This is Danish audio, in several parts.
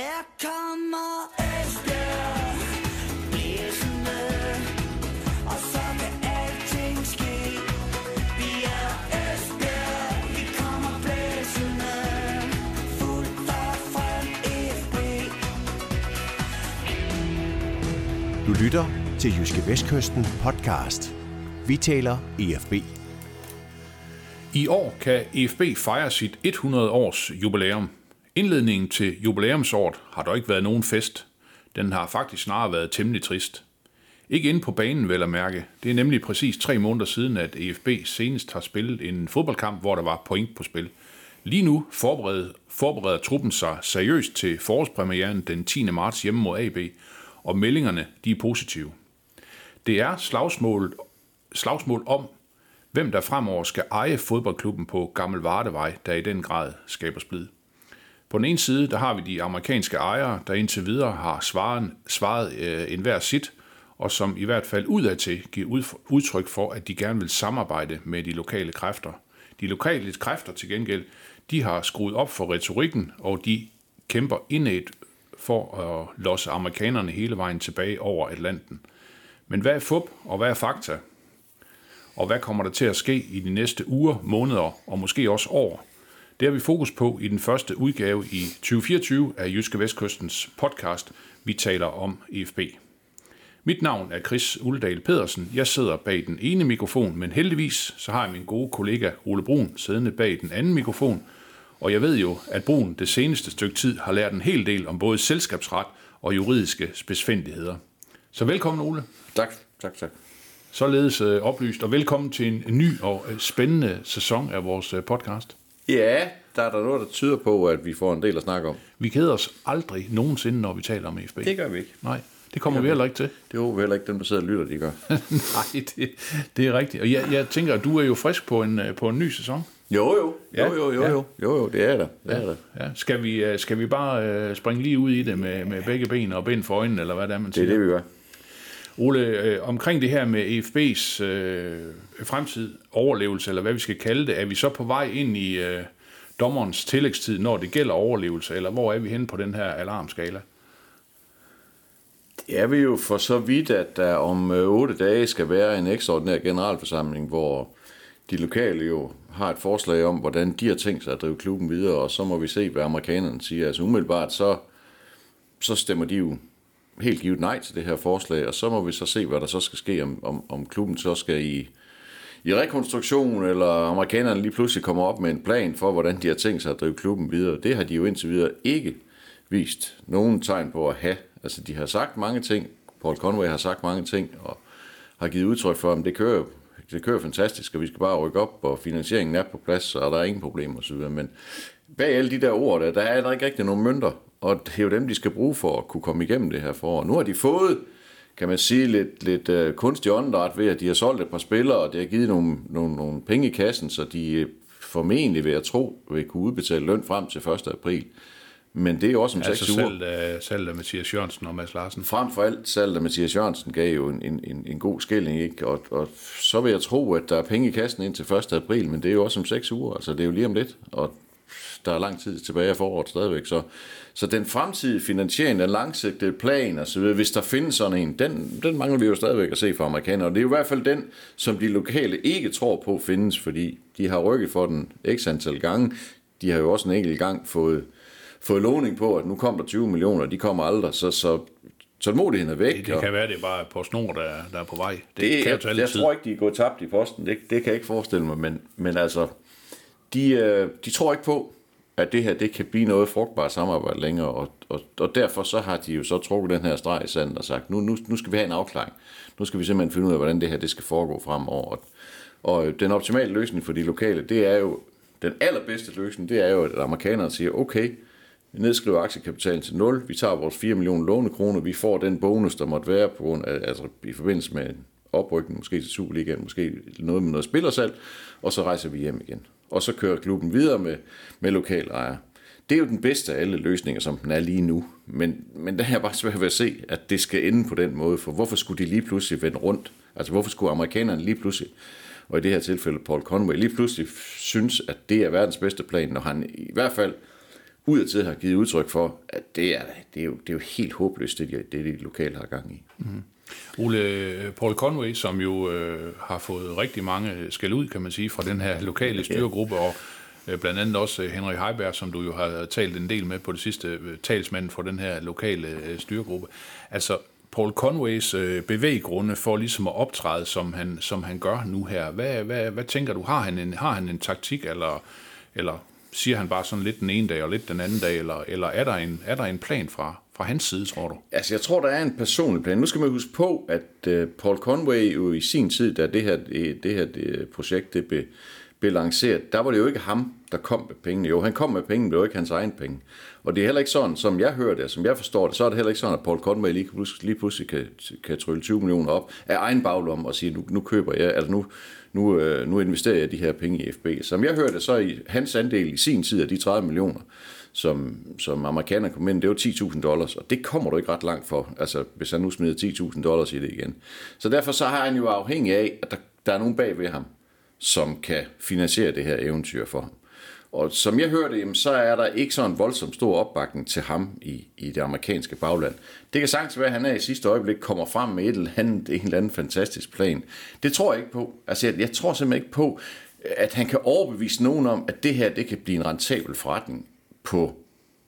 Her kommer Esbjerg Blæsende Og så kan alting ske Vi er Esbjerg Vi kommer blæsende Fuldt og frem FB Du lytter til Jyske Vestkysten podcast. Vi taler EFB. I år kan EFB fejre sit 100 års jubilæum. Indledningen til jubilæumsåret har dog ikke været nogen fest. Den har faktisk snarere været temmelig trist. Ikke inde på banen, vel at mærke. Det er nemlig præcis tre måneder siden, at EFB senest har spillet en fodboldkamp, hvor der var point på spil. Lige nu forbereder, forbereder truppen sig seriøst til forårspremieren den 10. marts hjemme mod AB, og meldingerne de er positive. Det er slagsmål, slagsmål om, hvem der fremover skal eje fodboldklubben på Gammel Vardevej, der i den grad skaber splid. På den ene side, der har vi de amerikanske ejere, der indtil videre har svaren, svaret øh, enhver sit, og som i hvert fald udadtil giver udtryk for, at de gerne vil samarbejde med de lokale kræfter. De lokale kræfter til gengæld, de har skruet op for retorikken, og de kæmper indet for at losse amerikanerne hele vejen tilbage over Atlanten. Men hvad er fup, og hvad er fakta? Og hvad kommer der til at ske i de næste uger, måneder og måske også år? Det har vi fokus på i den første udgave i 2024 af Jyske Vestkystens podcast, vi taler om EFB. Mit navn er Chris Uldal Pedersen. Jeg sidder bag den ene mikrofon, men heldigvis så har jeg min gode kollega Ole Brun siddende bag den anden mikrofon. Og jeg ved jo, at Brun det seneste stykke tid har lært en hel del om både selskabsret og juridiske spidsfindigheder. Så velkommen Ole. Tak, tak, tak. Således øh, oplyst, og velkommen til en, ny og øh, spændende sæson af vores øh, podcast. Ja, der er der noget, der tyder på, at vi får en del at snakke om. Vi keder os aldrig nogensinde, når vi taler om FB. Det gør vi ikke. Nej, det kommer vi heller ikke til. Det håber vi heller ikke, dem der sidder og lytter, de gør. Nej, det, det er rigtigt. Og jeg, jeg tænker, at du er jo frisk på en, øh, på en ny sæson. Jo, jo. Ja, Jo, jo, jo, ja. jo. Jo, jo, det er der. Det er der. Ja. Skal, vi, øh, skal vi bare øh, springe lige ud i det med, med begge ben og bind for øjnene, eller hvad det er, man Det er siger? det, vi gør. Ole, øh, omkring det her med EFB's øh, fremtid, overlevelse, eller hvad vi skal kalde det, er vi så på vej ind i øh, dommerens tillægstid, når det gælder overlevelse, eller hvor er vi henne på den her alarmskala? Det er vi jo for så vidt, at der om øh, otte dage skal være en ekstraordinær generalforsamling, hvor de lokale jo har et forslag om, hvordan de har tænkt sig at drive klubben videre, og så må vi se, hvad amerikanerne siger. Altså umiddelbart, så, så stemmer de jo helt givet nej til det her forslag, og så må vi så se, hvad der så skal ske, om, om, om klubben så skal i, i rekonstruktion, eller amerikanerne lige pludselig kommer op med en plan for, hvordan de har tænkt sig at drive klubben videre. Det har de jo indtil videre ikke vist nogen tegn på at have. Altså, de har sagt mange ting. Paul Conway har sagt mange ting, og har givet udtryk for, at det kører, det kører fantastisk, og vi skal bare rykke op, og finansieringen er på plads, og der er ingen problemer osv. Men bag alle de der ord, der, der er der ikke rigtig nogen mønter, og det er jo dem, de skal bruge for at kunne komme igennem det her forår. Nu har de fået, kan man sige, lidt, lidt uh, kunstig åndedræt ved, at de har solgt et par spillere, og det har givet nogle, nogle, nogle penge i kassen, så de øh, formentlig, vil jeg tro, vil kunne udbetale løn frem til 1. april. Men det er jo også om Altså 6 uger. øh, selv af Mathias Jørgensen og Mads Larsen. Frem for alt salg af Mathias Jørgensen gav jo en, en, en, en god skilling, ikke? Og, og så vil jeg tro, at der er penge i kassen indtil 1. april, men det er jo også om 6 uger, altså det er jo lige om lidt, og der er lang tid tilbage af foråret stadigvæk, så, så den fremtidige finansiering, den langsigtede plan og så videre, hvis der findes sådan en, den, den mangler vi jo stadigvæk at se fra amerikanere, og det er jo i hvert fald den, som de lokale ikke tror på findes, fordi de har rykket for den x antal gange, de har jo også en enkelt gang fået, fået lovning på, at nu kommer der 20 millioner, de kommer aldrig, så, så tålmodigheden er væk. Det, det og- kan være, det er bare på snor, der, der er på vej. Det, det, kan jeg, jeg tror ikke, de er gået tabt i posten. Det, det kan jeg ikke forestille mig. Men, men altså, de, øh, de tror ikke på, at det her det kan blive noget frugtbart samarbejde længere. Og, og, og derfor så har de jo så trukket den her streg i sandet og sagt, nu, nu, nu skal vi have en afklaring. Nu skal vi simpelthen finde ud af, hvordan det her det skal foregå fremover. Og, og øh, den optimale løsning for de lokale, det er jo, den allerbedste løsning, det er jo, at amerikanerne siger, okay, vi nedskriver aktiekapitalen til 0, vi tager vores 4 millioner lånekroner, vi får den bonus, der måtte være på grund af, altså i forbindelse med oprykning, måske til Superligaen, måske noget med noget spillersalg, og så rejser vi hjem igen. Og så kører klubben videre med, med lokalejere. Det er jo den bedste af alle løsninger, som den er lige nu. Men, men der er bare svært ved at se, at det skal ende på den måde. For hvorfor skulle de lige pludselig vende rundt? Altså hvorfor skulle amerikanerne lige pludselig, og i det her tilfælde Paul Conway, lige pludselig synes, at det er verdens bedste plan, når han i hvert fald udadtil har givet udtryk for, at det er, det er, jo, det er jo helt håbløst, det de, det de lokale har gang i. Mm-hmm. Ole Paul Conway, som jo øh, har fået rigtig mange skæld ud, kan man sige, fra den her lokale styregruppe, og øh, blandt andet også øh, Henrik Heiberg, som du jo har talt en del med på det sidste, øh, talsmand for den her lokale øh, styregruppe. Altså, Paul Conways øh, bevæggrunde for ligesom at optræde, som han, som han gør nu her. Hvad, hvad, hvad tænker du? Har han en, har han en taktik, eller, eller siger han bare sådan lidt den ene dag og lidt den anden dag, eller, eller er, der en, er der en plan fra, fra hans side, tror du? Altså, jeg tror, der er en personlig plan. Nu skal man huske på, at uh, Paul Conway jo i sin tid, da det her, det, det her det øh, projekt det blev, blev lanceret, der var det jo ikke ham, der kom med pengene. Jo, han kom med pengene, men det var ikke hans egen penge. Og det er heller ikke sådan, som jeg hører det, som jeg forstår det, så er det heller ikke sådan, at Paul Conway lige, pludselig, lige pludselig kan, kan trylle 20 millioner op af egen baglomme og sige, nu, nu køber jeg, altså nu, nu, øh, nu investerer jeg de her penge i FB. Som jeg hører det, så i hans andel i sin tid af de 30 millioner, som, som amerikaner kom ind, det var 10.000 dollars, og det kommer du ikke ret langt for, altså hvis han nu smider 10.000 dollars i det igen. Så derfor så har han jo afhængig af, at der, der er nogen bag ved ham, som kan finansiere det her eventyr for ham. Og som jeg hørte, jamen, så er der ikke sådan en voldsomt stor opbakning til ham i, i det amerikanske bagland. Det kan sagtens være, at han er i sidste øjeblik kommer frem med et eller andet, en eller anden fantastisk plan. Det tror jeg ikke på. Altså, jeg, jeg tror simpelthen ikke på, at han kan overbevise nogen om, at det her det kan blive en rentabel forretning på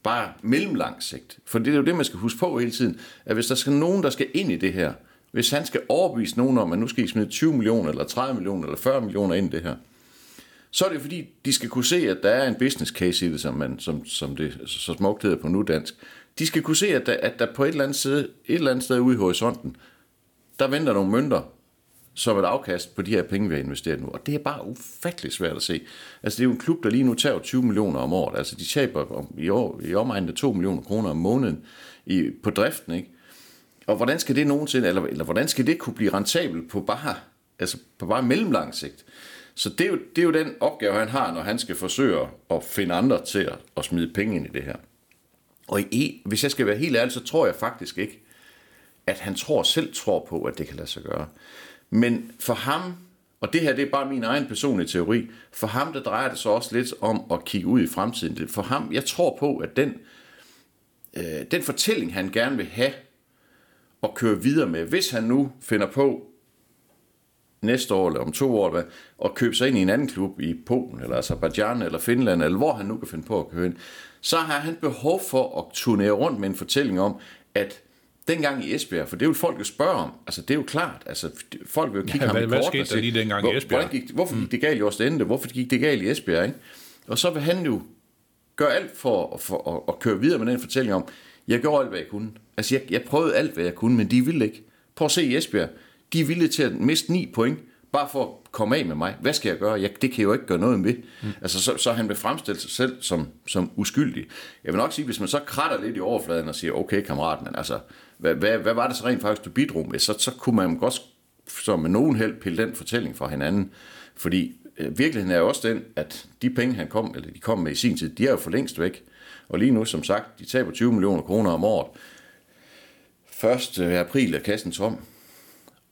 bare mellemlang sigt. For det er jo det, man skal huske på hele tiden, at hvis der skal nogen, der skal ind i det her, hvis han skal overbevise nogen om, at nu skal I smide 20 millioner, eller 30 millioner, eller 40 millioner ind i det her, så er det fordi, de skal kunne se, at der er en business case i det, som, man, som, som det så smukt hedder på nudansk. De skal kunne se, at der, at der på et eller, andet sted, et eller andet sted ude i horisonten, der venter nogle mønter, som et afkast på de her penge, vi har investeret nu. Og det er bare ufattelig svært at se. Altså, det er jo en klub, der lige nu tager 20 millioner om året. Altså, de taber om, i, år, i omegnen af 2 millioner kroner om måneden i, på driften, ikke? Og hvordan skal det nogensinde, eller, eller hvordan skal det kunne blive rentabelt på bare, altså på bare mellemlang sigt? Så det er, jo, det er jo den opgave, han har, når han skal forsøge at finde andre til at, at smide penge ind i det her. Og i, hvis jeg skal være helt ærlig, så tror jeg faktisk ikke, at han tror selv tror på, at det kan lade sig gøre. Men for ham, og det her det er bare min egen personlige teori, for ham der drejer det så også lidt om at kigge ud i fremtiden. For ham, jeg tror på, at den, øh, den fortælling, han gerne vil have og køre videre med, hvis han nu finder på næste år eller om to år, hvad, og købe sig ind i en anden klub i Polen, eller Azerbaijan, eller Finland, eller hvor han nu kan finde på at køre ind, så har han behov for at turnere rundt med en fortælling om, at dengang i Esbjerg, for det vil folk jo spørge om, altså det er jo klart, altså folk vil jo kigge Ja, ham hvad- i hvad kortene og skete der lige dengang i hvor- Esbjerg? Hvordan gik, hvorfor gik det galt i Årstende? Hvorfor gik det galt i Esbjerg? Ikke? Og så vil han jo gøre alt for, for at, at køre videre med den fortælling om, jeg gjorde alt, hvad jeg kunne. Altså, jeg, jeg prøvede alt, hvad jeg kunne, men de ville ikke. Prøv at se i Esbjerg. De er villige til at miste 9 point, bare for at komme af med mig. Hvad skal jeg gøre? Jeg, det kan jeg jo ikke gøre noget med. Mm. Altså, så, så han vil fremstille sig selv som, som uskyldig. Jeg vil nok sige, hvis man så kratter lidt i overfladen og siger, okay kammerat, men altså, hvad, hvad, hvad var det så rent faktisk, du bidrog med? Så, så kunne man godt så med nogen held pille den fortælling fra hinanden. Fordi øh, virkeligheden er jo også den, at de penge, han kom, eller de kom med i sin tid, de er jo for længst væk. Og lige nu, som sagt, de taber 20 millioner kroner om året. 1. april er kassen tom.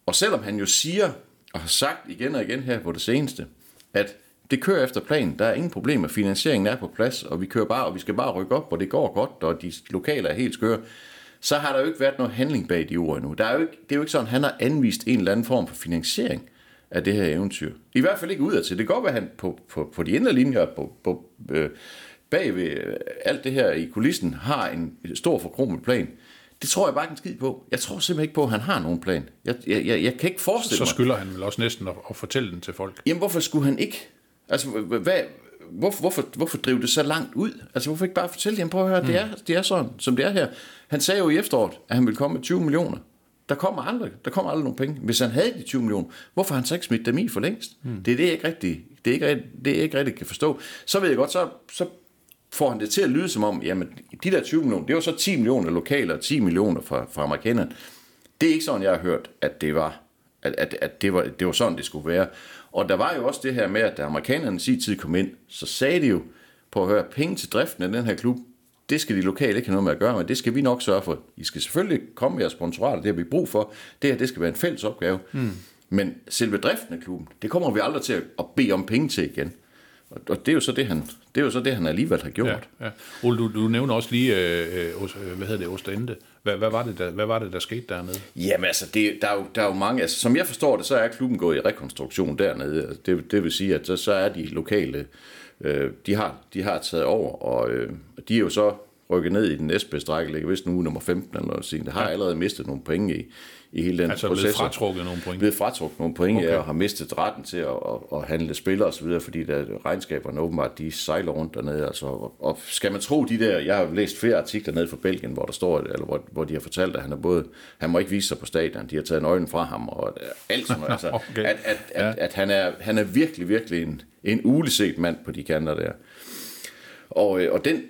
Og selvom han jo siger, og har sagt igen og igen her på det seneste, at det kører efter planen, der er ingen problemer, finansieringen er på plads, og vi kører bare, og vi skal bare rykke op, og det går godt, og de lokale er helt skøre, så har der jo ikke været noget handling bag de ord endnu. Der er jo ikke, det er jo ikke sådan, at han har anvist en eller anden form for finansiering af det her eventyr. I hvert fald ikke udadtil. Det kan godt være, at han på, på, på de indre linjer, på, på, øh, bag ved øh, alt det her i kulissen, har en stor forkromet plan. Det tror jeg bare ikke en skid på. Jeg tror simpelthen ikke på, at han har nogen plan. Jeg, jeg, jeg, jeg kan ikke forestille Så mig... skylder han vel også næsten at, at fortælle den til folk. Jamen, hvorfor skulle han ikke? Altså, hvad, hvorfor, hvorfor, hvorfor drive det så langt ud? Altså, hvorfor ikke bare fortælle dem, prøv at høre, mm. det, er, det er sådan, som det er her. Han sagde jo i efteråret, at han ville komme med 20 millioner. Der kommer aldrig, der kommer aldrig nogen penge. Hvis han havde de 20 millioner, hvorfor han så ikke smidt dem i for længst? Mm. Det er det, jeg ikke rigtig, det er ikke, rigtig- det er ikke rigtig kan forstå. Så ved jeg godt, så, så får han det til at lyde som om, jamen, de der 20 millioner, det var så 10 millioner lokale og 10 millioner fra, fra amerikanerne. Det er ikke sådan, jeg har hørt, at det var, at, at, at det, var, det var sådan, det skulle være. Og der var jo også det her med, at da amerikanerne i tid kom ind, så sagde de jo, på at høre, penge til driften af den her klub, det skal de lokale ikke have noget med at gøre, men det skal vi nok sørge for. I skal selvfølgelig komme med jeres sponsorater, det har vi brug for. Det her, det skal være en fælles opgave. Mm. Men selve driften af klubben, det kommer vi aldrig til at bede om penge til igen. Og, det er jo så det, han, det er jo så det, han alligevel har gjort. Ja, ja. Ole, du, du nævner også lige, øh, øh, øh, hvad hedder det, Ostende. Hvad, hvad, var det, der, hvad var det, der skete dernede? Jamen altså, det, der, er jo, der er jo mange, altså, som jeg forstår det, så er klubben gået i rekonstruktion dernede. Det, det vil sige, at så, så er de lokale, øh, de, har, de har taget over, og øh, de er jo så rykket ned i den næstbedste række, vist nu nummer 15 eller noget. Det har allerede mistet nogle point i, i hele den Altså proces. blevet fratrukket nogle point. blevet fratrukket nogle point, okay. Ja, og har mistet retten til at, at, at handle spillere videre, fordi der, regnskaberne åbenbart, de sejler rundt dernede. Altså, og, og, skal man tro de der, jeg har læst flere artikler nede fra Belgien, hvor der står, eller hvor, hvor de har fortalt, at han er både, han må ikke vise sig på stadion, de har taget nøglen fra ham, og alt sådan noget. Altså, Okay. at, at, at, Ja. at han, er, han er virkelig, virkelig en, en uleset mand på de kanter der. Og, øh, og den,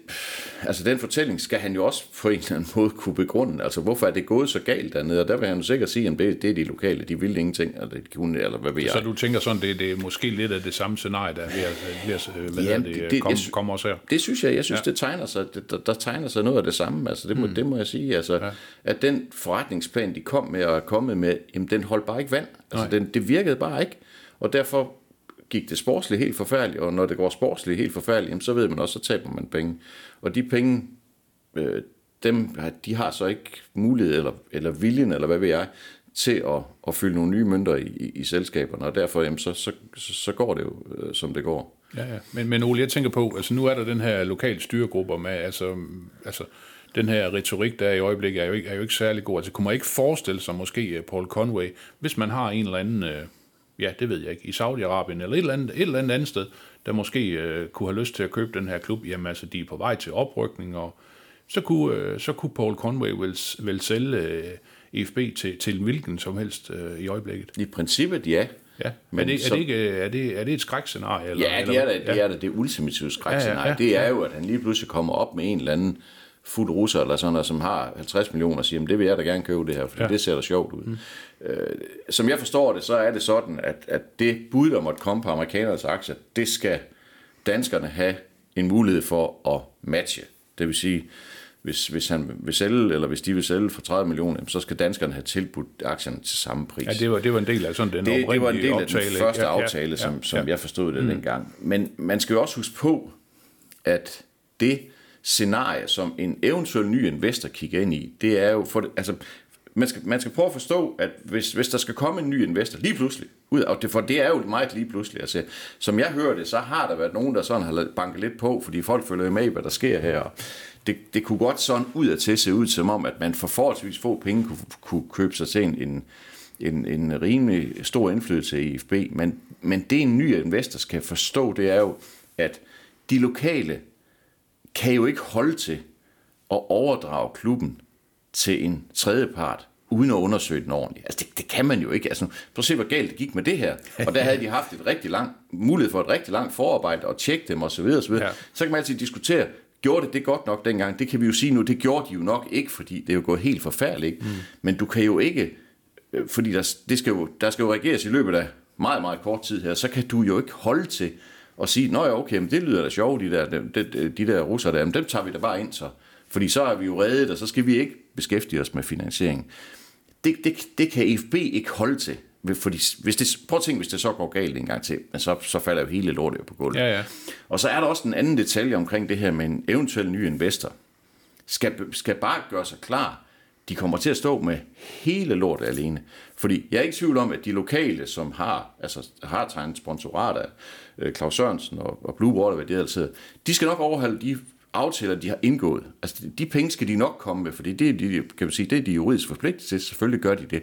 altså den fortælling skal han jo også på en eller anden måde kunne begrunde. Altså, hvorfor er det gået så galt dernede? Og der vil han jo sikkert sige, at det, det er de lokale, de vil ingenting, eller de kunne, eller hvad ved jeg. Så du tænker sådan, det, det er måske lidt af det samme scenarie, der er ved at, ved at øh, Jamen, det- det, det- det, kom, jeg sy- kom også her. Det synes jeg, jeg synes, ja. Ja. det tegner sig, det, der, der tegner sig noget af det samme, altså det må, mm. det må jeg sige, altså, ja. at den forretningsplan, de kom med og er kommet med, jamen, den holdt bare ikke vand, altså Nej. den, det virkede bare ikke, og derfor gik det sportsligt helt forfærdeligt, og når det går sportsligt helt forfærdeligt, jamen, så ved man også, så taber man penge, og de penge, øh, dem, de har så ikke mulighed, eller, eller viljen, eller hvad ved jeg, til at, at fylde nogle nye mønter i, i, i selskaberne, og derfor jamen, så, så, så, så går det jo, øh, som det går. Ja, ja. Men, men Ole, jeg tænker på, altså nu er der den her lokale styregrupper med, altså, altså den her retorik, der er i øjeblikket, er jo ikke, er jo ikke særlig god. Altså kunne man ikke forestille sig måske øh, Paul Conway, hvis man har en eller anden, øh, ja, det ved jeg ikke, i Saudi-Arabien eller et eller andet, et eller andet andet sted, der måske øh, kunne have lyst til at købe den her klub, jamen altså, de er på vej til oprykning, og så kunne, øh, så kunne Paul Conway vel, vel sælge øh, EFB til, til en hvilken som helst øh, i øjeblikket. I princippet, ja. Ja, Men er, det, så- er, det ikke, er, det, er det et skrækscenarie? Eller, Ja, eller, det er da det, er da det ultimative skrækscenarie. Ja, ja, ja, det er jo, at han lige pludselig kommer op med en eller anden fuld russer, eller sådan noget, som har 50 millioner, og siger, "Men det vil jeg da gerne købe det her, for ja. Ja. det ser da sjovt ud. Mm. Øh, som jeg forstår det, så er det sådan, at, at det bud, der måtte komme på amerikanernes aktier, det skal danskerne have en mulighed for at matche. Det vil sige, hvis, hvis han vil sælge, eller hvis de vil sælge for 30 millioner, så skal danskerne have tilbudt aktierne til samme pris. Ja, det var, det var en del af sådan den det, det var en del af optale, den første Ja, ja, aftale, som, ja, som ja. jeg forstod det mm. dengang. Men man skal jo også huske på, at det scenarie, som en eventuel ny investor kigger ind i, det er jo for altså, man skal, man skal prøve at forstå, at hvis, hvis der skal komme en ny investor lige pludselig, ud, og det, for det er jo meget lige pludselig, altså, som jeg hører det, så har der været nogen, der sådan har banket lidt på, fordi folk følger med i, hvad der sker her, og det, det kunne godt sådan ud af til se ud som om, at man for forholdsvis få penge kunne, kunne købe sig til en, en, en, en rimelig stor indflydelse i IFB, men, men det en ny investor skal forstå, det er jo, at de lokale kan jo ikke holde til at overdrage klubben til en tredjepart, uden at undersøge den ordentligt. Altså, det, det kan man jo ikke. Altså, prøv at se, hvor galt det gik med det her. Og der havde de haft et rigtig lang, mulighed for et rigtig langt forarbejde og tjekke dem osv. osv. Ja. Så kan man altid diskutere, gjorde det det godt nok dengang? Det kan vi jo sige nu, det gjorde de jo nok ikke, fordi det er jo gået helt forfærdeligt. Mm. Men du kan jo ikke, øh, fordi der, det skal jo, der skal jo reageres i løbet af meget, meget kort tid her, så kan du jo ikke holde til at sige, nå ja, okay, men det lyder da sjovt, de der, de, de, de der russer der, men dem tager vi da bare ind så. Fordi så er vi jo reddet, og så skal vi ikke beskæftige os med finansiering. Det, det, det kan IFB ikke holde til. Fordi hvis det, prøv at tænke, hvis det så går galt en gang til, men så, så falder jo hele lortet på gulvet. Ja, ja. Og så er der også en anden detalje omkring det her med en eventuel ny investor. Skal, skal bare gøre sig klar, de kommer til at stå med hele lortet alene. Fordi jeg er ikke i tvivl om, at de lokale, som har, altså, har tegnet sponsorat af øh, Claus Sørensen og, og Blue Water, hvad det altid de skal nok overholde de aftaler, de har indgået. Altså, de penge skal de nok komme med, fordi det, er de, kan man sige, det er de juridisk forpligtet til. Selvfølgelig gør de det.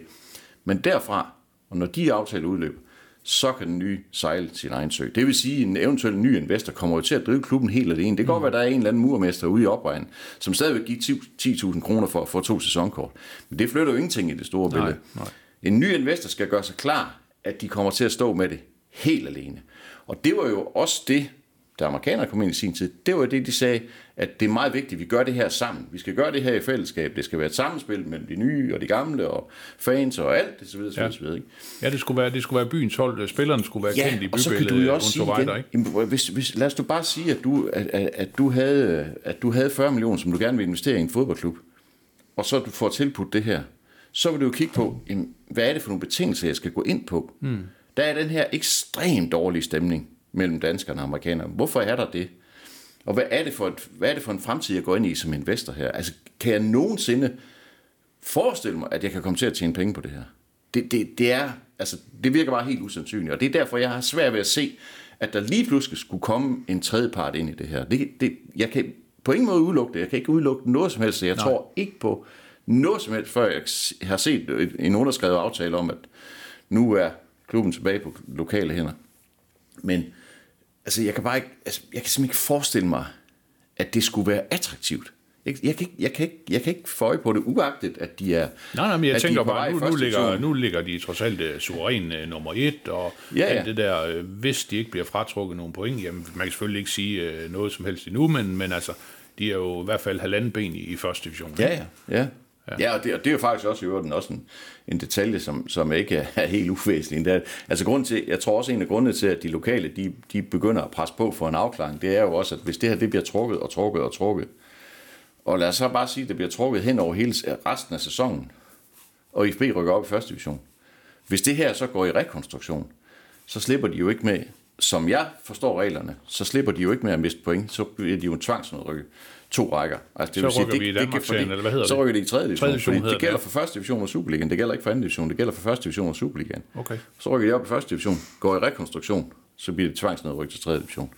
Men derfra, og når de aftaler udløber, så kan den nye sejle sin egen sø. Det vil sige, at en eventuel ny investor kommer jo til at drive klubben helt alene. Det kan godt være, at der er en eller anden murmester ude i opvejen, som stadig vil give 10.000 kroner for at få to sæsonkort. Men det flytter jo ingenting i det store Nej, billede. nej. En ny investor skal gøre sig klar, at de kommer til at stå med det helt alene. Og det var jo også det, da amerikanerne kom ind i sin tid, det var det, de sagde, at det er meget vigtigt, at vi gør det her sammen. Vi skal gøre det her i fællesskab. Det skal være et sammenspil mellem de nye og de gamle og fans og alt det, så videre, videre, så videre. Ikke? Ja, det skulle være, det skulle være byens hold. Spillerne skulle være kendt i og så kan du bybilledet. jo også sige igen, weiter, ikke? jamen, hvis, hvis, lad os du bare sige, at du, at, at, at, du havde, at du havde 40 millioner, som du gerne vil investere i en fodboldklub, og så du får tilbudt det her, så vil du jo kigge på, jamen, hvad er det for nogle betingelser, jeg skal gå ind på? Mm. Der er den her ekstremt dårlige stemning mellem danskerne og amerikanerne. Hvorfor er der det? Og hvad er det for, et, hvad er det for en fremtid, jeg går ind i som investor her? Altså, kan jeg nogensinde forestille mig, at jeg kan komme til at tjene penge på det her? Det, det, det, er, altså, det virker bare helt usandsynligt, og det er derfor, jeg har svært ved at se, at der lige pludselig skulle komme en tredje part ind i det her. Det, det, jeg kan på ingen måde udelukke det. Jeg kan ikke udelukke noget som helst. Jeg Nej. tror ikke på noget som helst, før jeg har set en underskrevet aftale om, at nu er klubben tilbage på lokale hænder. Men altså, jeg kan bare ikke, altså, jeg kan simpelthen ikke forestille mig, at det skulle være attraktivt. Jeg, jeg, kan, ikke, jeg, kan ikke, jeg kan ikke få øje på det, uagtet at de er Nej, nej, men jeg tænker bare, nu, nu, ligger, nu ligger de trods alt uh, suveræn uh, nummer et, og Ja, ja, ja. alt det der, uh, hvis de ikke bliver fratrukket nogle point, jamen man kan selvfølgelig ikke sige uh, noget som helst endnu, men, men altså, de er jo i hvert fald halvanden ben i, i første division. Ja, ja. Ja, ja. ja og, det, og det er jo faktisk også i øvrigt også en, en detalje, som, som ikke er, helt uvæsentlig. Det er, altså grund til, jeg tror også en af grundene til, at de lokale de, de begynder at presse på for en afklaring, det er jo også, at hvis det her det bliver trukket og trukket og trukket, og lad os så bare sige, at det bliver trukket hen over hele resten af sæsonen, og IFB rykker op i første division. Hvis det her så går i rekonstruktion, så slipper de jo ikke med, som jeg forstår reglerne, så slipper de jo ikke med at miste point, så bliver de jo en tvangsnedrykke to rækker. Altså, det Så rykker vi i Danmarksserien, eller hvad hedder så det? rykker de i tredje division. Tredje division fordi hedder det gælder det, for første division og Superligaen, det gælder ikke for anden division, det gælder for første division og Superligaen. Okay. Så rykker de op i første division, går i rekonstruktion, så bliver det tvangsnedryk til tredje division.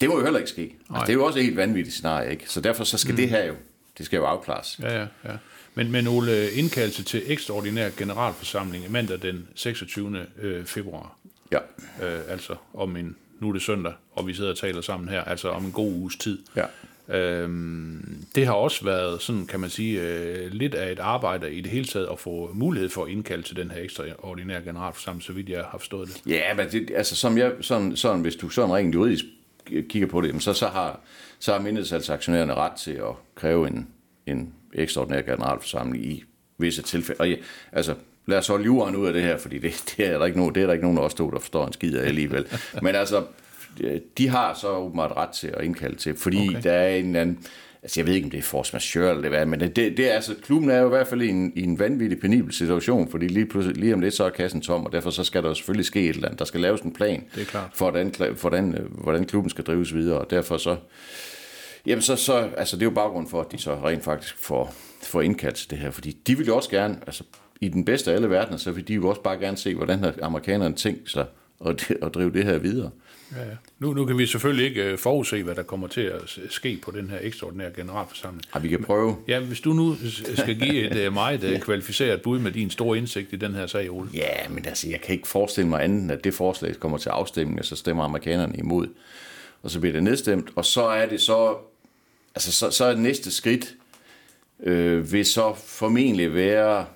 Det må jo heller ikke ske. Altså, det er jo også et helt vanvittigt scenarie, ikke? Så derfor så skal mm. det her jo, det skal jo afklares. Ja, ja, ja. Men, men Ole, indkaldelse til ekstraordinær generalforsamling mandag den 26. øh, februar, Ja. øh, altså om en, nu er det søndag, og vi sidder og taler sammen her, altså om en god uges tid. Ja. Øhm, det har også været, sådan kan man sige, øh, lidt af et arbejde i det hele taget at få mulighed for at indkalde til den her ekstraordinære generalforsamling, så vidt jeg har forstået det. Ja, men det, altså som jeg, sådan, sådan, hvis du sådan rent juridisk kigger på det, så, så har, så har mindretalsaktionærerne ret til at kræve en, en ekstraordinær generalforsamling i visse tilfælde. Og ja, altså, lad os holde jorden ud af det her, fordi det, det, er der ikke nogen, det er der ikke nogen af os to, der forstår en skid af alligevel. Men altså, de har så åbenbart ret til at indkalde til, fordi okay. Der er en eller anden, altså jeg ved ikke, om det er force majeure eller hvad, men det, det er altså, klubben er jo i hvert fald i en, i en vanvittig penibel situation, fordi lige, pludselig, lige om lidt, så er kassen tom, og derfor så skal der jo selvfølgelig ske et eller andet. Der skal laves en plan Det er klart. for, hvordan, hvordan, øh, hvordan klubben skal drives videre, og derfor så, jamen så, så altså det er jo baggrund for, at de så rent faktisk får, får indkaldt til det her, fordi de vil jo også gerne, altså i den bedste af alle verdener, så vil de jo også bare gerne se, hvordan har amerikanerne tænkt sig at, at drive det her videre. Ja, ja. Nu, nu kan vi selvfølgelig ikke øh, forudse, hvad der kommer til at ske på den her ekstraordinære generalforsamling. Ja, vi kan prøve. Ja, hvis du nu skal give et øh, meget øh, kvalificeret bud med din store indsigt i den her sag, Ole. Ja, men altså, jeg kan ikke forestille mig andet, end at det forslag kommer til afstemning, og så stemmer amerikanerne imod. Og så bliver det nedstemt, og så er det så, altså så, så er det næste skridt, øh, vil så formentlig være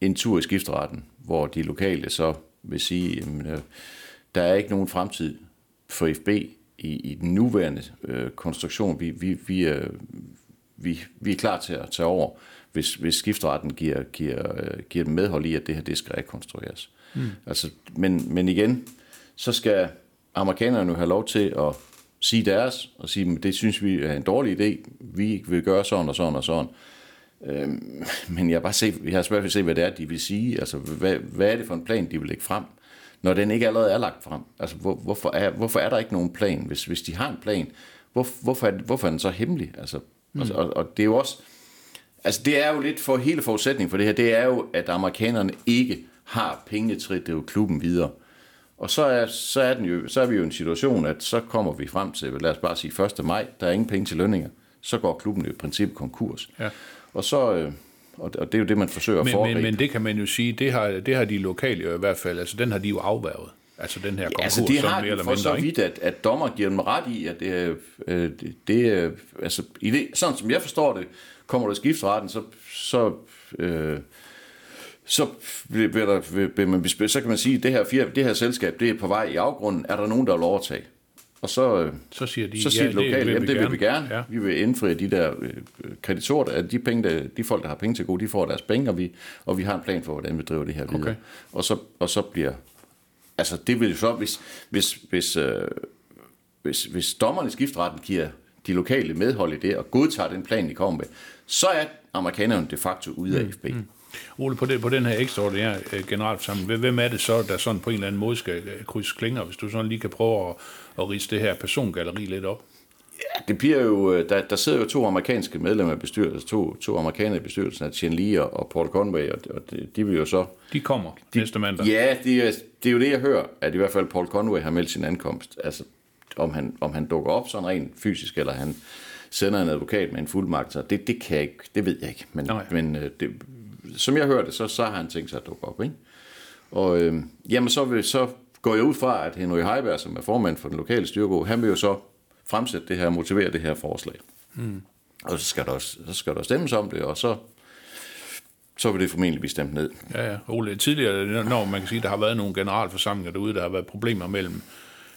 en tur i skifteretten, hvor de lokale så vil sige, jamen, øh, der er ikke nogen fremtid for FB i, i den nuværende øh, konstruktion. Vi, vi, vi, øh, vi, vi er klar til at tage over, hvis, hvis skifteretten giver, giver, øh, giver medhold i, at det her det skal rekonstrueres. Mm. Altså, men, men igen, så skal amerikanerne jo have lov til at sige deres, og sige, at det synes vi er en dårlig idé, vi vil gøre sådan og sådan og sådan. Øhm, men jeg har bare set, jeg har svært ved at se, hvad det er, de vil sige. Altså, hvad, hvad er det for en plan, de vil lægge frem, når den ikke allerede er lagt frem? Altså, hvor, hvorfor, er, hvorfor er der ikke nogen plan? Hvis, hvis de har en plan, hvor, hvorfor, er, hvorfor er den så hemmelig? Altså, mm. altså, og, og det er jo også, altså det er jo lidt for hele forudsætningen for det her, det er jo, at amerikanerne ikke har penge til at drive klubben videre. Og så er, så, er den jo, så er vi jo i en situation, at så kommer vi frem til, lad os bare sige 1. maj, der er ingen penge til lønninger. Så går klubben jo i princippet konkurs. Ja. Og så, øh, og og det er jo det, man forsøger at Men, foregribe. men, men det kan man jo sige, det har, det har de lokale jo i hvert fald, altså den har de jo afværget. Altså den her konkurs, Ja, altså det har mere eller så mindre, ikke? vidt, at, at dommer giver dem ret i, at det, er, øh, det, det altså, i det, sådan som jeg forstår det, kommer der skifteretten, så, så, øh, så, bliver der, vil man, så kan man sige, at det her, det her selskab, det er på vej i afgrunden, er der nogen, der vil overtage? Og så, øh, Så siger de, så siger ja, ja, lokale, det vil jamen, vi det vil vi gerne. Ja. Vi vil indfri de der øh, kreditorer, at de, penge, der, de folk, der har penge til gode, de får deres penge, og vi, og vi har en plan for, hvordan vi driver det her videre. Okay. Og, så, og så bliver, altså det vil jo så, hvis, hvis, hvis, øh, hvis, hvis dommerne i skifteretten giver de lokale medhold i det, og godtager den plan, de kommer med, så er amerikanerne de facto ude af FB. Mm. Ole, på, det, på den her ekstraordinære øh, generalforsamling, hvem- er det så, der sådan på en eller anden måde skal øh, krydse klinger, hvis du sådan lige kan prøve at, at rise det her persongalleri lidt op? Det bliver jo, øh, der, der sidder jo to amerikanske medlemmer af bestyrelsen, to, to amerikanere i bestyrelsen, Chen Lee og, og Paul Conway, og, og de, de vil jo så... De kommer de, næste mandag. Ja, det er, det er jo det, jeg hører, at i hvert fald Paul Conway har meldt sin ankomst. Altså, om han, om han dukker op sådan rent fysisk, eller han sender en advokat med en fuldmagt, så det, det kan jeg ikke, det ved jeg ikke. Men, Nej. men det, som jeg hørte, så, så har han tænkt sig at dukke op, ikke? Og øh, jamen, så, vil, så går jeg ud fra, at Henry Heiberg, som er formand for den lokale styrgruppe, han vil jo så fremsætte det her, motivere det her forslag. Mm. Og så skal, der, også- så skal der stemmes om det, og så, så vil det formentlig blive stemt ned. Ja, ja. Ole, tidligere, når man kan sige, der har været nogle generalforsamlinger derude, der har været problemer mellem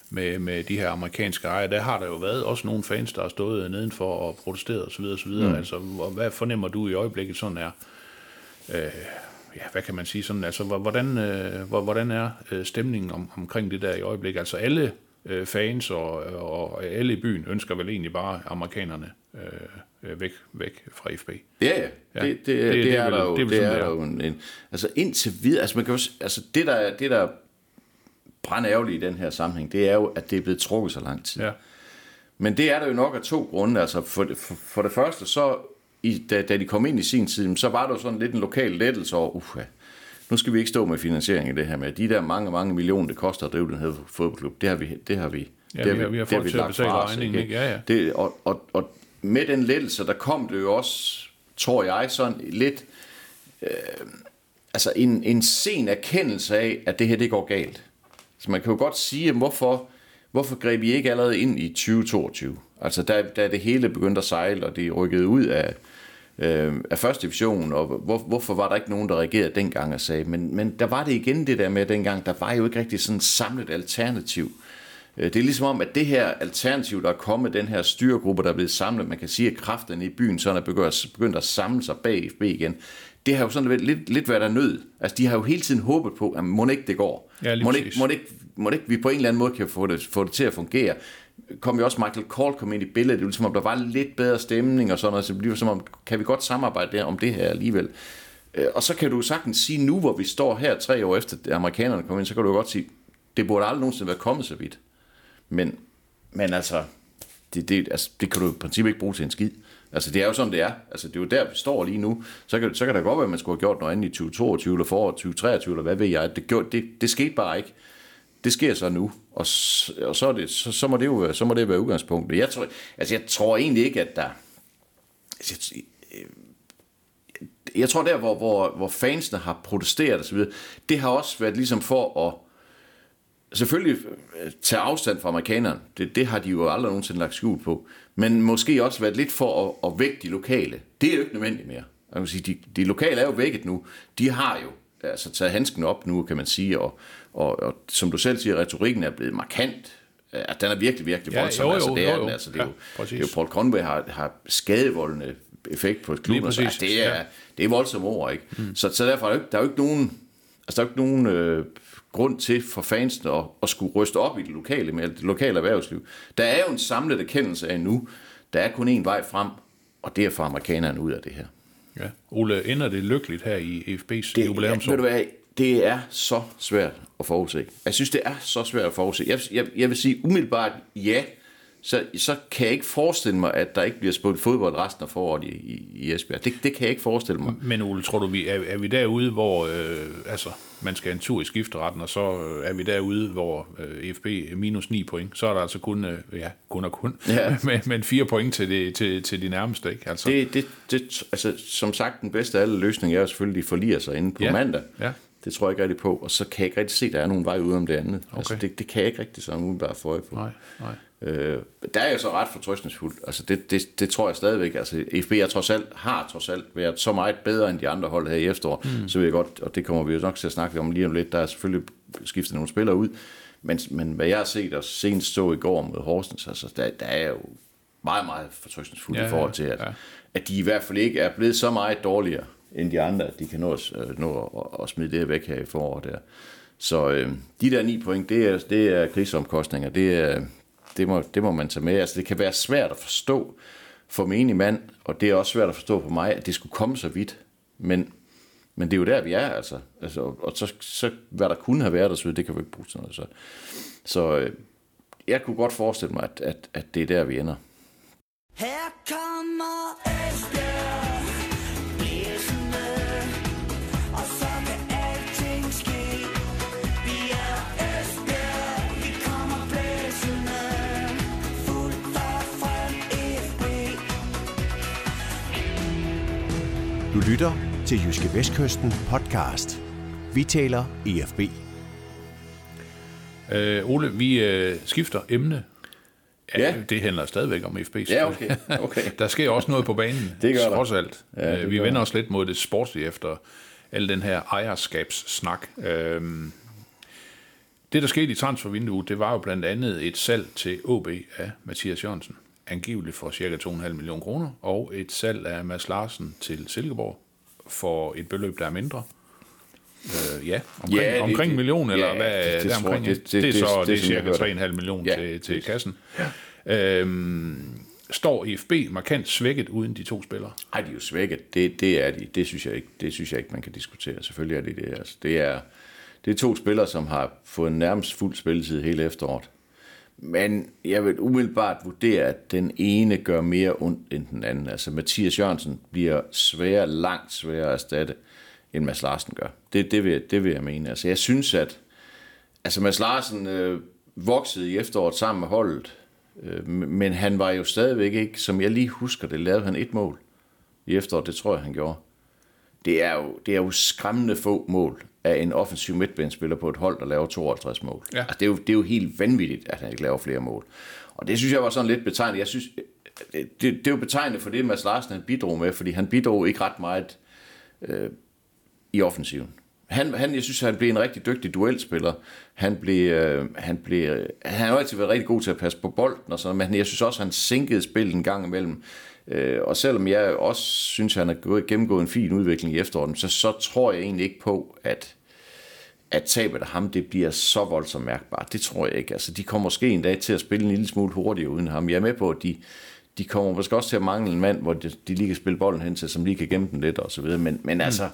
med, med de her amerikanske ejere, der har der jo været også nogle fans, der har stået nedenfor og protesteret osv. osv. Mm. Altså, og hvad fornemmer du i øjeblikket sådan er, øh, ja, hvad kan man sige sådan, altså, hvor- hvordan, øh, hvor- hvordan er øh, stemningen om, omkring det der i øjeblikket? Altså alle øh, fans og, og alle i byen ønsker vel egentlig bare amerikanerne øh, øh, væk, væk fra FB. Ja, ja. Ja. Det, det, det, Det- det, er er der jo, det er vel det sådan, er det der er. jo en, en, altså indtil videre, altså man kan s- altså det der, er- det der brændærgerligt i den her sammenhæng, det er jo, at det er blevet trukket så lang tid. Ja. Men det er der jo nok af to grunde. Altså for, for, for det første, så i, da, da de kom ind i sin tid, så var der sådan lidt en lokal lettelse over, uh, nu skal vi ikke stå med finansiering i det her med. De der mange, mange millioner, det koster at drive den her fodboldklub, det har vi, det har vi, Ja, det vi har- vi har det til at lagt fra os, regningen, ikke? Ja, ja. Det, og, og, og med den lettelse, der kom det jo også, tror jeg, sådan lidt altså en, en sen erkendelse af, at det her det går galt. Så man kan jo godt sige, hvorfor, hvorfor greb I ikke allerede ind i 2022? Altså da, da det hele begyndte at sejle, og det rykkede ud af, øh, af første division, og hvor, hvorfor var der ikke nogen, der reagerede dengang og sagde, men, men der var det igen det der med dengang, der var jo ikke rigtig sådan et samlet alternativ. Øh, Det er ligesom om, at det her alternativ, der er kommet, den her styregruppe, der er blevet samlet, man kan sige, at kræfterne i byen sådan er begyndt, at samle sig bag FB igen, det har jo sådan lidt, lidt, lidt været der nød. Altså, de har jo hele tiden håbet på, at må ikke det går. Ja, må, ikke, må, ikke, må ikke vi på en eller anden måde kan få det, få det til at fungere. Kom jo også Michael Cole kom ind i billedet, det var ligesom om, der var lidt bedre stemning og sådan noget, så det bliver som om, kan vi godt samarbejde der om det her alligevel. Øh, og så kan du sagtens sige nu, hvor vi står her tre år efter, at amerikanerne kom ind, så kan du jo godt sige, det burde aldrig nogensinde være kommet så vidt. Men, men altså, det, det, altså, det kan du i princippet ikke bruge til en skid. Altså, det er jo sådan, det er. Altså, det er jo der, vi står lige nu. Så kan, så kan det godt være, at man skulle have gjort noget andet i 2022 eller foråret 2023, eller hvad ved jeg. Det, gjorde, det, det skete bare ikke. Det sker så nu, og, og så, er det, så, så, må det jo så må det være udgangspunktet. Jeg tror, altså, jeg tror egentlig ikke, at der... Altså, jeg, øh, jeg tror der, hvor, hvor, hvor fansene har protesteret osv., det har også været ligesom for at selvfølgelig øh, tage afstand fra amerikanerne. Det, det har de jo aldrig nogensinde lagt skjul på. Men måske også været lidt for at, at vække de lokale. Det er jo ikke nødvendigt mere. Jeg vil sige, de, de lokale er jo vækket nu. De har jo altså, taget handsken op nu, kan man sige. Og, og, og som du selv siger, retorikken er blevet markant. At den er virkelig, virkelig Ja, voldsom. jo, jo, altså, det er jo, den. Altså, det, er Ja, jo, præcis. det er jo Paul Conway har, har skadevoldende effekt på klubben. Altså, det, er, ja. det er voldsomme ord, ikke? Mm. Så, så derfor er der, jo ikke, der er jo ikke nogen, altså, der er jo ikke nogen øh, grund til for fansene at, at skulle ryste op i det lokale, med det lokale erhvervsliv. Der er jo en samlet erkendelse af nu, der er kun én vej frem, og det er for amerikanerne ud af det her. Ja. Ole, ender det lykkeligt her i FB's Det, jubilæumsår? ved du hvad, det er så svært at forudse. Jeg synes, det er så svært at forudse. Jeg, jeg, jeg vil sige umiddelbart ja, så, så kan jeg ikke forestille mig, at der ikke bliver spillet fodbold resten af foråret i, i, i Esbjerg. Det, det kan jeg ikke forestille mig. Men Ole, tror du, vi er, er vi derude, hvor øh, altså, man skal en tur i skifteretten, og så øh, er vi derude, hvor øh, FB minus 9 point, så er der altså kun, øh, ja, kun og kun, Ja. men, men 4 point til, det, til, til de nærmeste, ikke? Altså, Det, det, det, altså, som sagt, den bedste af alle løsninger er selvfølgelig, at de forliger sig inde på Ja, mandag. ja. Det tror jeg ikke rigtig på, og så kan jeg ikke rigtig se, at der er nogen vej ud om det andet. Okay. Altså, det, det kan jeg ikke rigtig sådan umiddelbart få øje på. Nej, nej. Øh, der er jo så ret fortrøstningsfuldt. Altså det, det, det tror jeg stadigvæk. Altså FB er trods alt, har trods alt været så meget bedre end de andre hold her i efterår. Mm. Så vil jeg godt, og det kommer vi jo nok til at snakke om lige om lidt, der er selvfølgelig skiftet nogle spillere ud. Men, men hvad jeg har set og senest så i går mod Horsens, altså der, der er jo meget, meget fortrøstningsfuldt Ja, i forhold til, at, ja. at de i hvert fald ikke er blevet så meget dårligere end de andre, at de kan nå at, øh, nå at, at smide det væk her i foråret der. Så øh, de der ni point, det er, det er krigsomkostninger. Det, er, det, må, det må man tage med. Altså, det kan være svært at forstå for menig mand, og det er også svært at forstå for mig, at det skulle komme så vidt. Men Men det er jo der, vi er, altså. altså og så, så, hvad der kunne have været så det kan vi ikke bruge til noget. Så, så øh, jeg kunne godt forestille mig, at, at, at det er der, vi ender. Her kommer Esbjerg lytter til Jyske Vestkysten podcast. Vi taler E EFB. Øh, Ole, vi øh, skifter emne. Ja. Det handler stadigvæk om FB. Ja, okay. okay. der sker også noget på banen. Det gør der. Trods alt. Ja, det Øh, vi gør vender der. os lidt mod det sportslige efter al den her ejerskabssnak. Øhm, det, der skete i transfervinduet, det var jo blandt andet et salg til OB af Mathias Jørgensen, angiveligt for ca. 2,5 millioner kroner, og et salg af Mads Larsen til Silkeborg for et beløb, der er mindre. Øh, ja, omkring, Ja, det- omkring en million, eller ja, hvad det- det, det der tror omkring. jeg, Det, det- det, det, er så det- det, er cirka hørte. 3,5 millioner Ja, til, til det- kassen. Øhm, står IFB markant svækket uden de to spillere? Ej, de er jo svækket. Det, det er de. Det synes, jeg ikke, det synes jeg ikke, man kan diskutere. Selvfølgelig er det det. Altså, det, er, det er to spillere, som har fået nærmest fuld spilletid hele efteråret. Men jeg vil umiddelbart vurdere, at den ene gør mere ondt end den anden. Altså Mathias Jørgensen bliver sværere, langt sværere at erstatte, end Mads Larsen gør. Det, det, vil, det vil jeg mene. Altså jeg synes, at altså Mads Larsen øh, voksede i efteråret sammen med holdet, øh, men han var jo stadigvæk ikke, som jeg lige husker det, lavede han et mål i efteråret, det tror jeg, han gjorde. Det er jo, det er jo skræmmende få mål af en offensiv midtbanespiller på et hold, der laver 52 mål. Ja. Altså, det, er jo, det er jo helt vanvittigt, at han ikke laver flere mål. Og det synes jeg var sådan lidt betegnet. Jeg synes, det, det er jo betegnet for det, Mads Larsen han bidrog med, fordi han bidrog ikke ret meget øh, i offensiven. Han, han, jeg synes, han blev en rigtig dygtig duelspiller. Han blev, øh, han blev, han har jo altid været rigtig god til at passe på bolden og sådan, men jeg synes også, han sænkede spillet en gang imellem. Øh, og selvom jeg også synes, han har gået, gennemgået en fin udvikling i efteråret, så, så tror jeg egentlig ikke på, at, at tabet af ham, det bliver så voldsomt mærkbart. Det tror jeg ikke. Altså, de kommer måske en dag til at spille en lille smule hurtigere uden ham. Jeg er med på, at de, de kommer måske også til at mangle en mand, hvor de, de lige kan spille bolden hen til, som lige kan gemme den lidt og så videre. Men, men altså,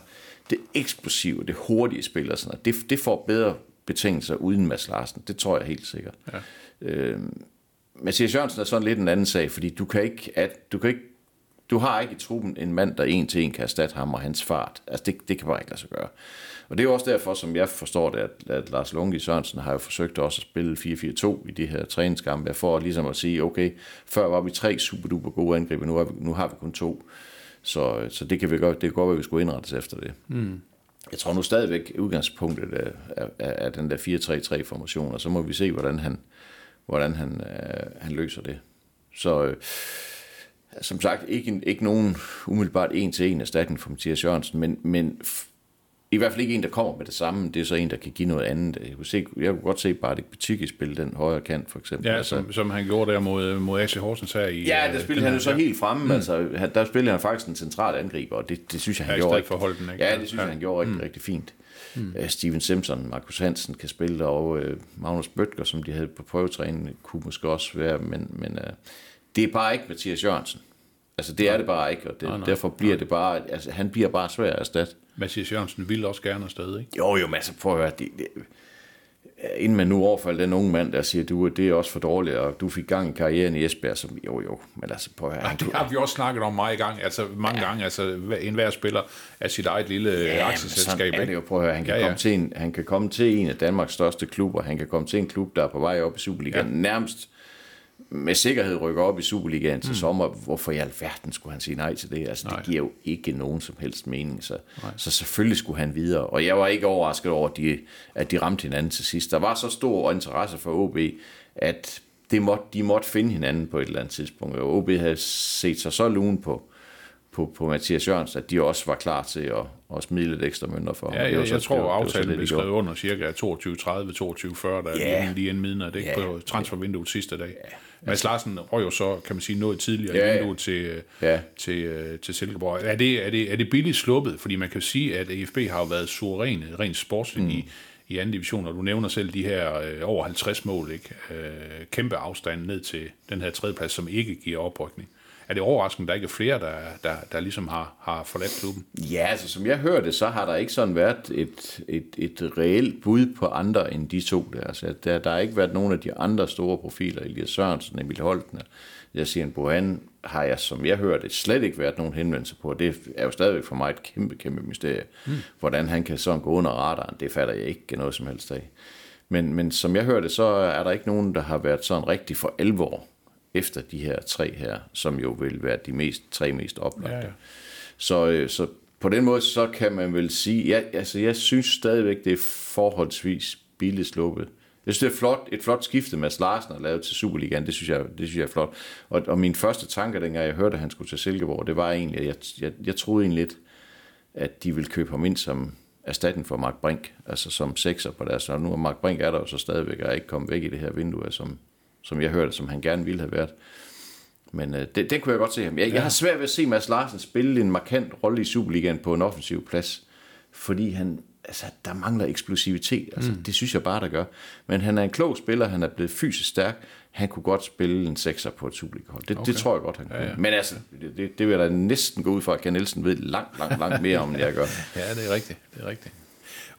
det eksplosive, det hurtige spil og sådan noget, det, det får bedre betingelser uden Mads Larsen. Det tror jeg helt sikkert. Ja. Øh, Mathias Jørgensen er sådan lidt en anden sag, fordi du kan ikke, at, du kan ikke du har ikke i truppen en mand, der en til en kan erstatte ham og hans fart. Altså, det, det kan bare ikke lade sig gøre. Og det er jo også derfor, som jeg forstår det, at, at Lars Lunke Sørensen har jo forsøgt også at spille 4-4-2 i de her træningskampe, for ligesom at sige, okay, før var vi tre superduper gode angriber, nu, er vi, nu har vi kun to. Så, så det kan vi godt, det kan godt være, at vi skulle indrettes efter det. Mm. Jeg tror nu stadigvæk, udgangspunktet er, er, er, er den der 4-3-3-formation, og så må vi se, hvordan han, hvordan han, øh, han løser det. Så øh, som sagt, ikke, ikke nogen umiddelbart en-til-en erstatning for Mathias Jørgensen, men, men f- i hvert fald ikke en, der kommer med det samme. Det er så en, der kan give noget andet. Jeg kunne, se, jeg kunne godt se bare det Petiki spille den højre kant, for eksempel. Ja, som, som han gjorde der mod, mod AC Horsens her i... Ja, øh, der den spillede han her- jo så helt fremme. Mm. Altså, han, der spillede han faktisk en central angriber, og det, det synes jeg, han Ja, gjorde. rigtig- for Holden, ikke? Ja, det synes Ja. jeg, han gjorde rigtig, mm. rigtig fint. Mm. Uh, Steven Simpson, Markus Hansen kan spille, og uh, Magnus Bøtger, som de havde på prøvetræningen, kunne måske også være, men, men uh, det er bare ikke Mathias Jørgensen. Altså, det er det bare ikke, og det, Nej, nej, derfor bliver det bare, altså, han bliver bare svær at erstatte. Mathias Jørgensen ville også gerne afsted, ikke? Jo, jo, men altså, prøv at høre, det, det, inden man nu overfalder den unge mand, der siger, du, det er også for dårligt, og du fik gang i karrieren i Esbjerg, så jo, jo, men altså, prøv at høre. Ja, det har vi også snakket om meget i gang, altså mange ja. gange, altså hver- enhver spiller af sit eget lille ja, aktieselskab. er det jo. Prøv at høre, han kan, Ja, ja, ja. Komme til en, han kan komme til en af Danmarks største klubber. Han kan komme til en klub, der er på vej op i Superligaen. Ja. Ja. Nærmest med sikkerhed rykker op i Superligaen til mm. sommer. Hvorfor i alverden skulle han sige nej til det? Altså, Nej. det giver jo ikke nogen som helst mening. Så, så selvfølgelig skulle han videre. Og jeg var ikke overrasket over, at de, at de ramte hinanden til sidst. Der var så stor interesse for OB, at det måtte, de måtte finde hinanden på et eller andet tidspunkt. Og OB havde set sig så lun på, på, på Mathias Jørgens, at de også var klar til at, at smide lidt ekstra mønter for ham. Ja, det jeg, så- jeg tror, det var- det aftalen det, blev skrevet under cirka 22.30, 22.40, der Ja. lige, lige inden midnat, ikke? Ja. på transfervinduet sidste dag. Mads Larsen røg jo så, kan man sige, noget tidligere Ja, ja. vinduet til, Ja. til, øh, til Silkeborg. Er det, er, det, er det billigt sluppet? Fordi man kan sige, at AFB har jo været suveræne, rent sportsligt mm. i, i anden division, og du nævner selv de her øh, over 50 mål, ikke? Øh, kæmpe afstand ned til den her tredjeplads, som ikke giver oprykning. Er det overraskende, at der ikke er flere, der, der, der ligesom har, har forladt klubben? Ja, altså som jeg hørte, så har der ikke sådan været et, et, et reelt bud på andre end de to der. Altså, der, der har ikke været nogen af de andre store profiler, Elias Sørensen, Emil Holten, jeg siger, en Bohan har jeg, som jeg hørte, slet ikke været nogen henvendelse på. Det er jo stadigvæk for mig et kæmpe, kæmpe mysterie. Mm. Hvordan han kan sådan gå under radaren, det fatter jeg ikke noget som helst af. Men, men som jeg hørte, så er der ikke nogen, der har været sådan rigtig for alvor efter de her tre her, som jo vil være de mest, tre mest oplagte. Ja, ja. Så, øh, så på den måde, så kan man vel sige, ja, altså jeg synes stadigvæk, det er forholdsvis billigt sluppet. Jeg synes, det er flot, et flot skifte, Mads Larsen har lavet til Superligaen. Det synes jeg, det synes jeg er flot. Og, og min første tanke, dengang jeg hørte, at han skulle til Silkeborg, det var egentlig, at jeg, jeg, jeg troede egentlig lidt, at de ville købe ham ind som erstatning for Mark Brink, altså som sekser på deres. Og nu er Mark Brink er der jo så stadigvæk, og er ikke kommet væk i det her vindue, som, som jeg hørte, som han gerne ville have været. Men øh, det, det kunne jeg godt se ham. Jeg, ja. jeg har svært ved at se Mads Larsen spille en markant rolle i Superligaen på en offensiv plads, fordi han, altså, der mangler eksplosivitet. Altså, mm. Det synes jeg bare, der gør. Men han er en klog spiller, han er blevet fysisk stærk. Han kunne godt spille en sekser på et Superliga-hold. Det, okay. det tror jeg godt, han kunne. Ja, ja. Men altså, det, det, det vil jeg da næsten gå ud fra, at Ken Nielsen ved langt, langt, langt mere om, end jeg gør. ja, det er rigtigt. Det er rigtigt.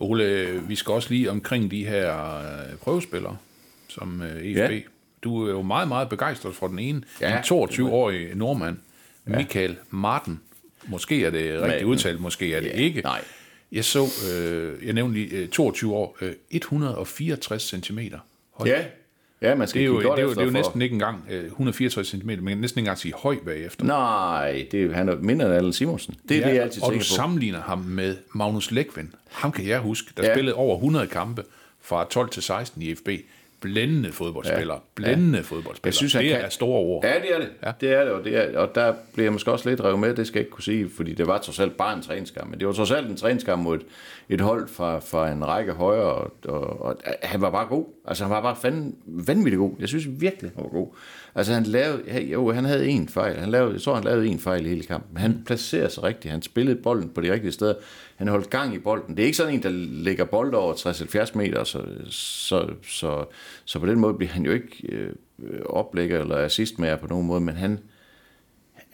Ole, vi skal også lige omkring de her øh, prøvespillere, som EFB. Øh, ja. Du er jo meget, meget begejstret for den ene. Ja, en 22-årig nordmand, ja. Michael Martin. Måske er det rigtigt udtalt, måske er det ja, ikke. Nej. Jeg så, øh, jeg nævnte lige, øh, 22 år, øh, 164 cm høj. Ja, ja man skal det er jo, det er jo, det er jo næsten ikke engang øh, 164 cm, men næsten ikke engang sige høj bagefter. Nej, det er, han er mindre end Allen Simonsen. Det er ja, det, jeg altid Og du på. sammenligner ham med Magnus Lækven. Ham kan jeg huske, der ja. spillede over 100 kampe fra 12 til 16 i FB blændende fodboldspiller. Ja. Blændende ja. fodboldspiller. Jeg synes, det kan... er store ord. Ja, det er det. Ja. Det er det, og, det er, og der bliver jeg måske også lidt revet med, det skal jeg ikke kunne sige, fordi det var trods alt bare en træningskamp, men det var trods alt en træningskamp mod et, et hold fra, fra en række højre, og, og, og, han var bare god. Altså, han var bare fanden, vanvittig god. Jeg synes virkelig, han var god. Altså, han lavede, jo, han havde en fejl. Han lavede, jeg tror, han lavede en fejl i hele kampen. Han placerer sig rigtigt. Han spillede bolden på de rigtige steder. Han holdt gang i bolden. Det er ikke sådan en, der lægger bold over 60-70 meter, så, så, så, så på den måde bliver han jo ikke øh, oplægger eller assist med på nogen måde, men han,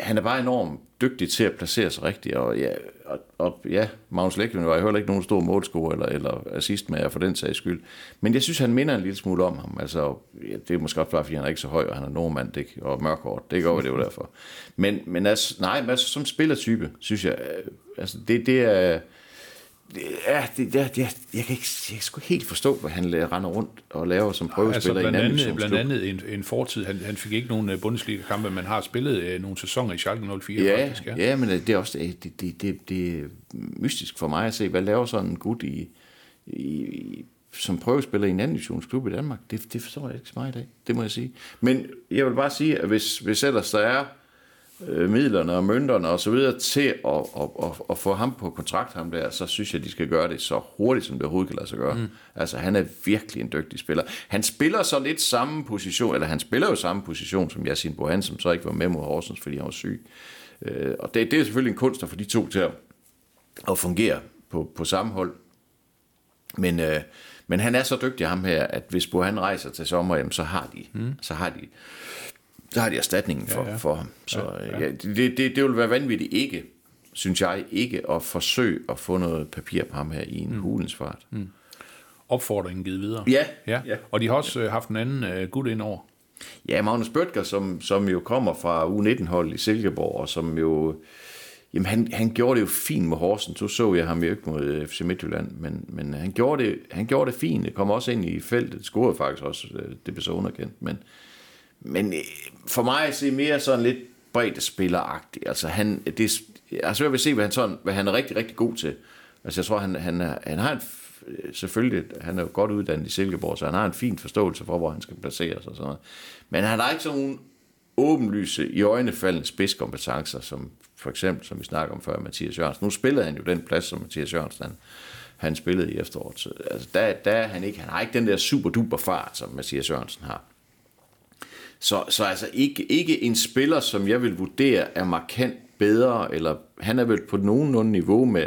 han er bare enormt dygtig til at placere sig rigtigt, og ja, og, og, ja Magnus Lækven var jo heller ikke nogen stor målscorer eller, eller assist med for den sags skyld, men jeg synes, han minder en lille smule om ham, altså, ja, det er måske også bare, fordi han er ikke så høj, og han er nordmand det, og mørkhård, det går det jo derfor, men, men altså, nej, men altså, som spillertype, synes jeg, øh, altså, det, det er, Ja, det, det, det, jeg, kan ikke, jeg kan sgu ikke helt forstå, hvad han render rundt og laver som prøvespiller altså, blandt i en anden Blandt andet en, en fortid. Han, han fik ikke nogen øh, Bundesliga-kampe, men har spillet uh, nogle sæsoner i Schalke 04 ja, faktisk. Ja. ja, men det er også det, det, det, det er mystisk for mig at se, hvad laver sådan en gut i, i, som prøvespiller i en anden divisionsklub i Danmark. Det, det forstår jeg ikke så meget i dag, det må jeg sige. Men jeg vil bare sige, at hvis, hvis ellers der er øh, midlerne og mønterne og så videre til at, at, at, at få ham på kontrakt, ham der, så synes jeg, de skal gøre det så hurtigt, som det overhovedet kan lade sig gøre. Mm. Altså, han er virkelig en dygtig spiller. Han spiller så lidt samme position, eller han spiller jo samme position som Yasin Bohan, som så ikke var med mod Horsens, fordi han var syg. Øh, og det, det er selvfølgelig en kunst at få de to til at, at fungere på, på samme hold. Men, øh, men han er så dygtig ham her, at hvis Bohan rejser til sommer, jamen, så har de, mm. så har de så har de erstatningen for, ja, ja. for ham. Så ja, ja. Ja, det, det, det vil være vanvittigt ikke, synes jeg, ikke at forsøge at få noget papir på ham her i en mm. hulens fart. Mm. Opfordringen givet videre. Ja. ja. ja. Og de har også øh, haft en anden uh, gut ind over. Ja, Magnus Bøtger, som, som jo kommer fra U19-hold i Silkeborg, og som jo... Jamen, han, han gjorde det jo fint med Horsen. Så så jeg ham jo ikke mod øh, FC Midtjylland, men, men han, gjorde det, han gjorde det fint. Det kom også ind i feltet. Scorede faktisk også. Det blev så underkendt, men men øh, for mig er det mere sådan lidt bredt spilleragtigt. Altså han, det, jeg har svært ved at se, hvad han, sådan, hvad han er rigtig, rigtig god til. Altså jeg tror, han, han, er, han har en, øh, selvfølgelig, han er jo godt uddannet i Silkeborg, så han har en fin forståelse for, hvor han skal placere sig. og sådan noget. Men han har ikke sådan nogle åbenlyse, i øjnefaldende spidskompetencer, som for eksempel, som vi snakker om før, Mathias Jørgensen. Nu spillede han jo den plads, som Mathias Jørgensen han, han spillede i efteråret. Så, altså, der, der er han ikke, han har ikke den der super duper fart, som Mathias Jørgensen har. Så, så altså ikke, ikke en spiller, som jeg vil vurdere er markant bedre, eller han er vel på nogenlunde niveau med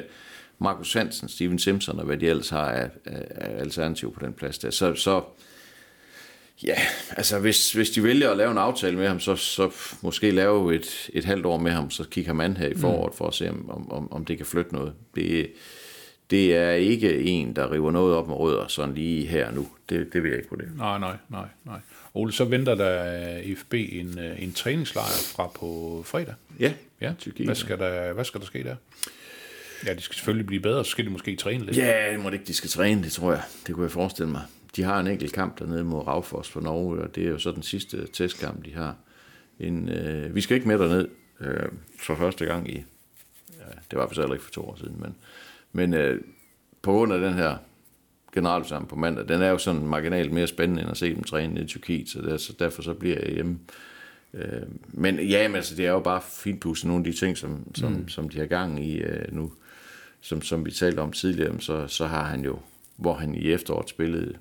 Markus Hansen, Steven Simpson og hvad de ellers har af, af alternativ på den plads der. Så, så Ja, altså hvis, hvis de vælger at lave en aftale med ham, så, så måske lave et, et halvt år med ham, så kigge ham an her i foråret for at se, om, om, om det kan flytte noget. Det, det er ikke en, der river noget op med rødder sådan lige her nu. Det, det vil jeg ikke på det. Nej, nej, nej, nej. Ole, så venter der IFB en, øh, en træningslejr fra på fredag. Ja, Ja, Tyrkiet. hvad skal, der, hvad skal der ske der? Ja, de skal selvfølgelig blive bedre, så skal de måske træne lidt. Ja, det må det ikke, de skal træne, det tror jeg. Det kunne jeg forestille mig. De har en enkelt kamp dernede mod Raufoss for Norge, og det er jo så den sidste testkamp, de har. En, øh, vi skal ikke med derned øh, for første gang i, ja, det var for heller ikke for to år siden, men, men øh, på grund af den her generalforsamling på mandag, den er jo sådan marginalt mere spændende end at se dem træne i Tyrkiet, så, der, så derfor så bliver jeg hjemme. Øh, men ja, men altså, det er jo bare finpudset nogle af de ting, som, som, mm. som de har gang i øh, nu. Som, som vi talte om tidligere, så, så har han jo, hvor han i efteråret spillede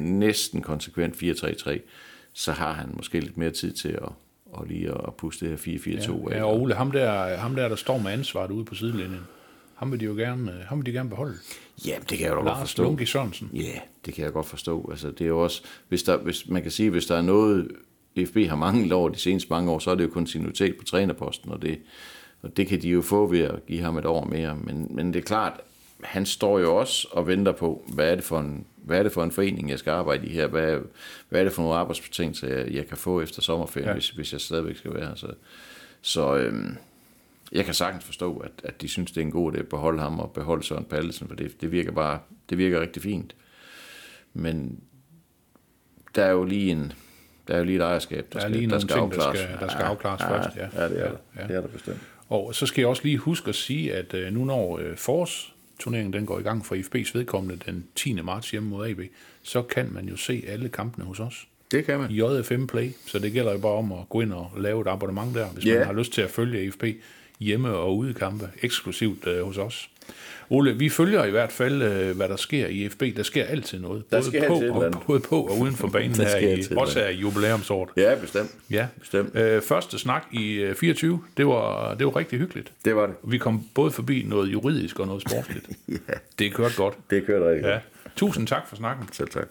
næsten konsekvent 4-3-3, så har han måske lidt mere tid til at, og lige at puste det her 4-4-2 af. Ja, og Ole, ham der, ham der, der står med ansvaret ude på sidelinjen, ham vil de jo gerne, øh, ham vil de gerne beholde. Ja, det kan jeg jo godt forstå. Lunke Sørensen. Ja, det kan jeg godt forstå. Altså, det er jo også, hvis, der, hvis man kan sige, hvis der er noget, FB har manglet over de seneste mange år, så er det jo kontinuitet på trænerposten, og det, og det kan de jo få ved at give ham et år mere. Men, men det er klart, han står jo også og venter på, hvad er det for en, hvad er det for en forening, jeg skal arbejde i her? Hvad, hvad er det for nogle arbejdsbetingelser, jeg, jeg kan få efter sommerferien, ja. hvis, hvis jeg stadigvæk skal være her? Så, så øhm, jeg kan sagtens forstå, at, at de synes, det er en god idé at beholde ham og beholde Søren Pallesen, for det, det virker bare, det virker rigtig fint. Men der er jo lige en, der er jo lige et ejerskab, der, Der er skal, lige der skal ting, der afklares. skal- der skal afklares først, ja. Ja, det er, Ja, der. ja. det er der bestemt. Og så skal jeg også lige huske at sige, at øh, nu når øh, forårsturneringen den går i gang for IFB's vedkommende den 10. marts hjemme mod AB, så kan man jo se alle kampene hos os. Det kan man. JFM Play, så det gælder jo bare om at gå ind og lave et abonnement der, hvis Ja. man har lyst til at følge AFP hjemme- og udekampe eksklusivt øh, hos os. Ole, vi følger i hvert fald, øh, hvad der sker i FB. Der sker altid noget. Der både, sker på, altid og, både på og uden for banen her, i, også her i jubilæumsåret. Ja, bestemt. Ja, Bestemt. Øh, første snak i øh, 24, det var, det var rigtig hyggeligt. Det var det. Vi kom både forbi noget juridisk og noget sportsligt. Ja, Det kørte godt. det kørte rigtig Ja. godt. Tusind tak for snakken. Selv tak.